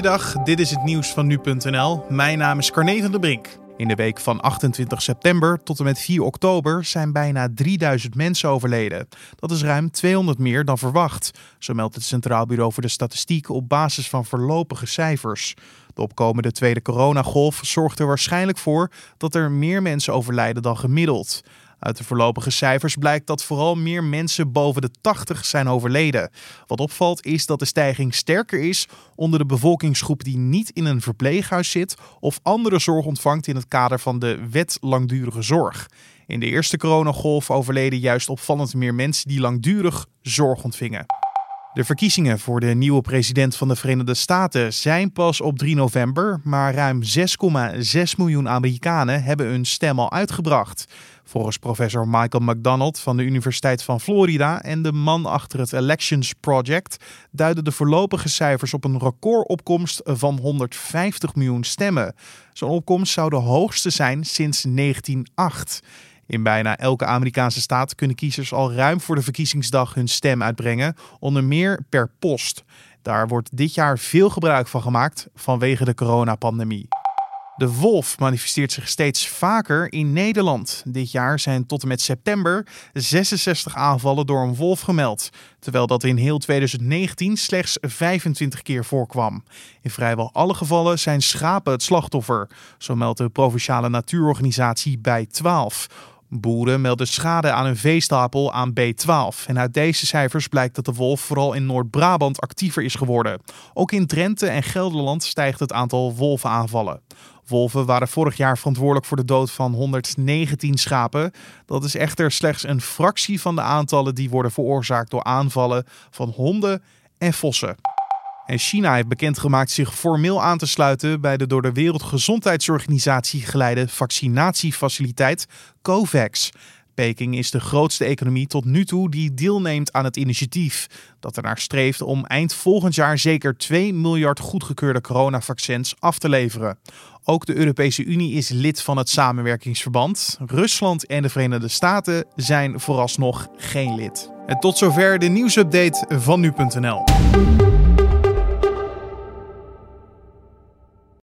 Goeiedag, dit is het nieuws van nu.nl. Mijn naam is Carne van der Brink. In de week van 28 september tot en met 4 oktober zijn bijna 3000 mensen overleden. Dat is ruim 200 meer dan verwacht, zo meldt het Centraal Bureau voor de Statistiek op basis van voorlopige cijfers. De opkomende tweede coronagolf zorgt er waarschijnlijk voor dat er meer mensen overlijden dan gemiddeld. Uit de voorlopige cijfers blijkt dat vooral meer mensen boven de 80 zijn overleden. Wat opvalt is dat de stijging sterker is onder de bevolkingsgroep die niet in een verpleeghuis zit of andere zorg ontvangt in het kader van de wet langdurige zorg. In de eerste coronagolf overleden juist opvallend meer mensen die langdurig zorg ontvingen. De verkiezingen voor de nieuwe president van de Verenigde Staten zijn pas op 3 november, maar ruim 6,6 miljoen Amerikanen hebben hun stem al uitgebracht. Volgens professor Michael McDonald van de Universiteit van Florida en de man achter het Elections Project duiden de voorlopige cijfers op een recordopkomst van 150 miljoen stemmen. Zo'n opkomst zou de hoogste zijn sinds 1908. In bijna elke Amerikaanse staat kunnen kiezers al ruim voor de verkiezingsdag hun stem uitbrengen, onder meer per post. Daar wordt dit jaar veel gebruik van gemaakt vanwege de coronapandemie. De wolf manifesteert zich steeds vaker in Nederland. Dit jaar zijn tot en met september 66 aanvallen door een wolf gemeld, terwijl dat in heel 2019 slechts 25 keer voorkwam. In vrijwel alle gevallen zijn schapen het slachtoffer, zo meldt de provinciale natuurorganisatie bij 12. Boeren melden schade aan hun veestapel aan B12. En uit deze cijfers blijkt dat de wolf vooral in Noord-Brabant actiever is geworden. Ook in Drenthe en Gelderland stijgt het aantal wolvenaanvallen. Wolven waren vorig jaar verantwoordelijk voor de dood van 119 schapen. Dat is echter slechts een fractie van de aantallen die worden veroorzaakt door aanvallen van honden en vossen. En China heeft bekendgemaakt zich formeel aan te sluiten bij de door de Wereldgezondheidsorganisatie geleide vaccinatiefaciliteit COVAX. Peking is de grootste economie tot nu toe die deelneemt aan het initiatief. Dat ernaar streeft om eind volgend jaar zeker 2 miljard goedgekeurde coronavaccins af te leveren. Ook de Europese Unie is lid van het samenwerkingsverband. Rusland en de Verenigde Staten zijn vooralsnog geen lid. En tot zover de nieuwsupdate van nu.nl.